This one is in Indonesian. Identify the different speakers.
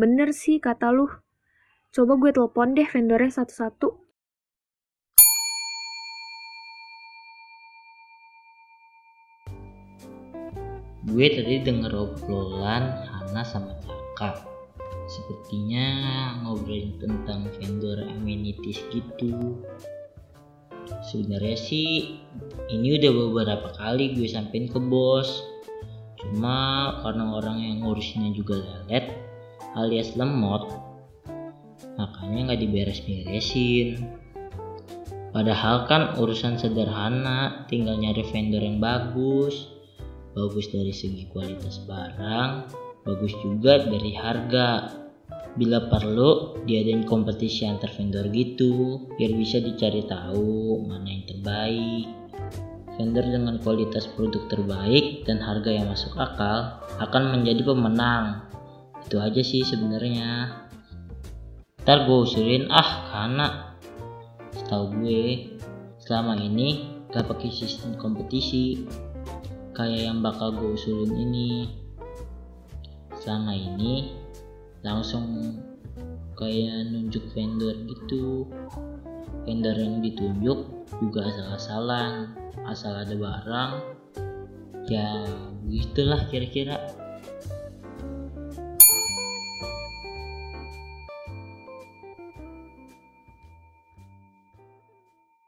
Speaker 1: Bener sih kata lu. Coba gue telepon deh vendornya satu-satu.
Speaker 2: Gue tadi denger obrolan Hana sama Taka. Sepertinya ngobrolin tentang vendor amenities gitu. Sebenarnya sih ini udah beberapa kali gue sampein ke bos. Cuma karena orang yang ngurusinnya juga lelet alias lemot, makanya nggak diberes-beresin. Padahal kan urusan sederhana, tinggal nyari vendor yang bagus, bagus dari segi kualitas barang, bagus juga dari harga. Bila perlu, diadain kompetisi antar vendor gitu, biar bisa dicari tahu mana yang terbaik. Vendor dengan kualitas produk terbaik dan harga yang masuk akal akan menjadi pemenang. Itu aja sih sebenarnya. Ntar gue usulin ah karena setahu gue selama ini gak pakai sistem kompetisi kayak yang bakal gue usulin ini. Selama ini langsung kayak nunjuk vendor gitu. Vendor yang ditunjuk juga asal-asalan asal ada barang. Ya gitulah kira-kira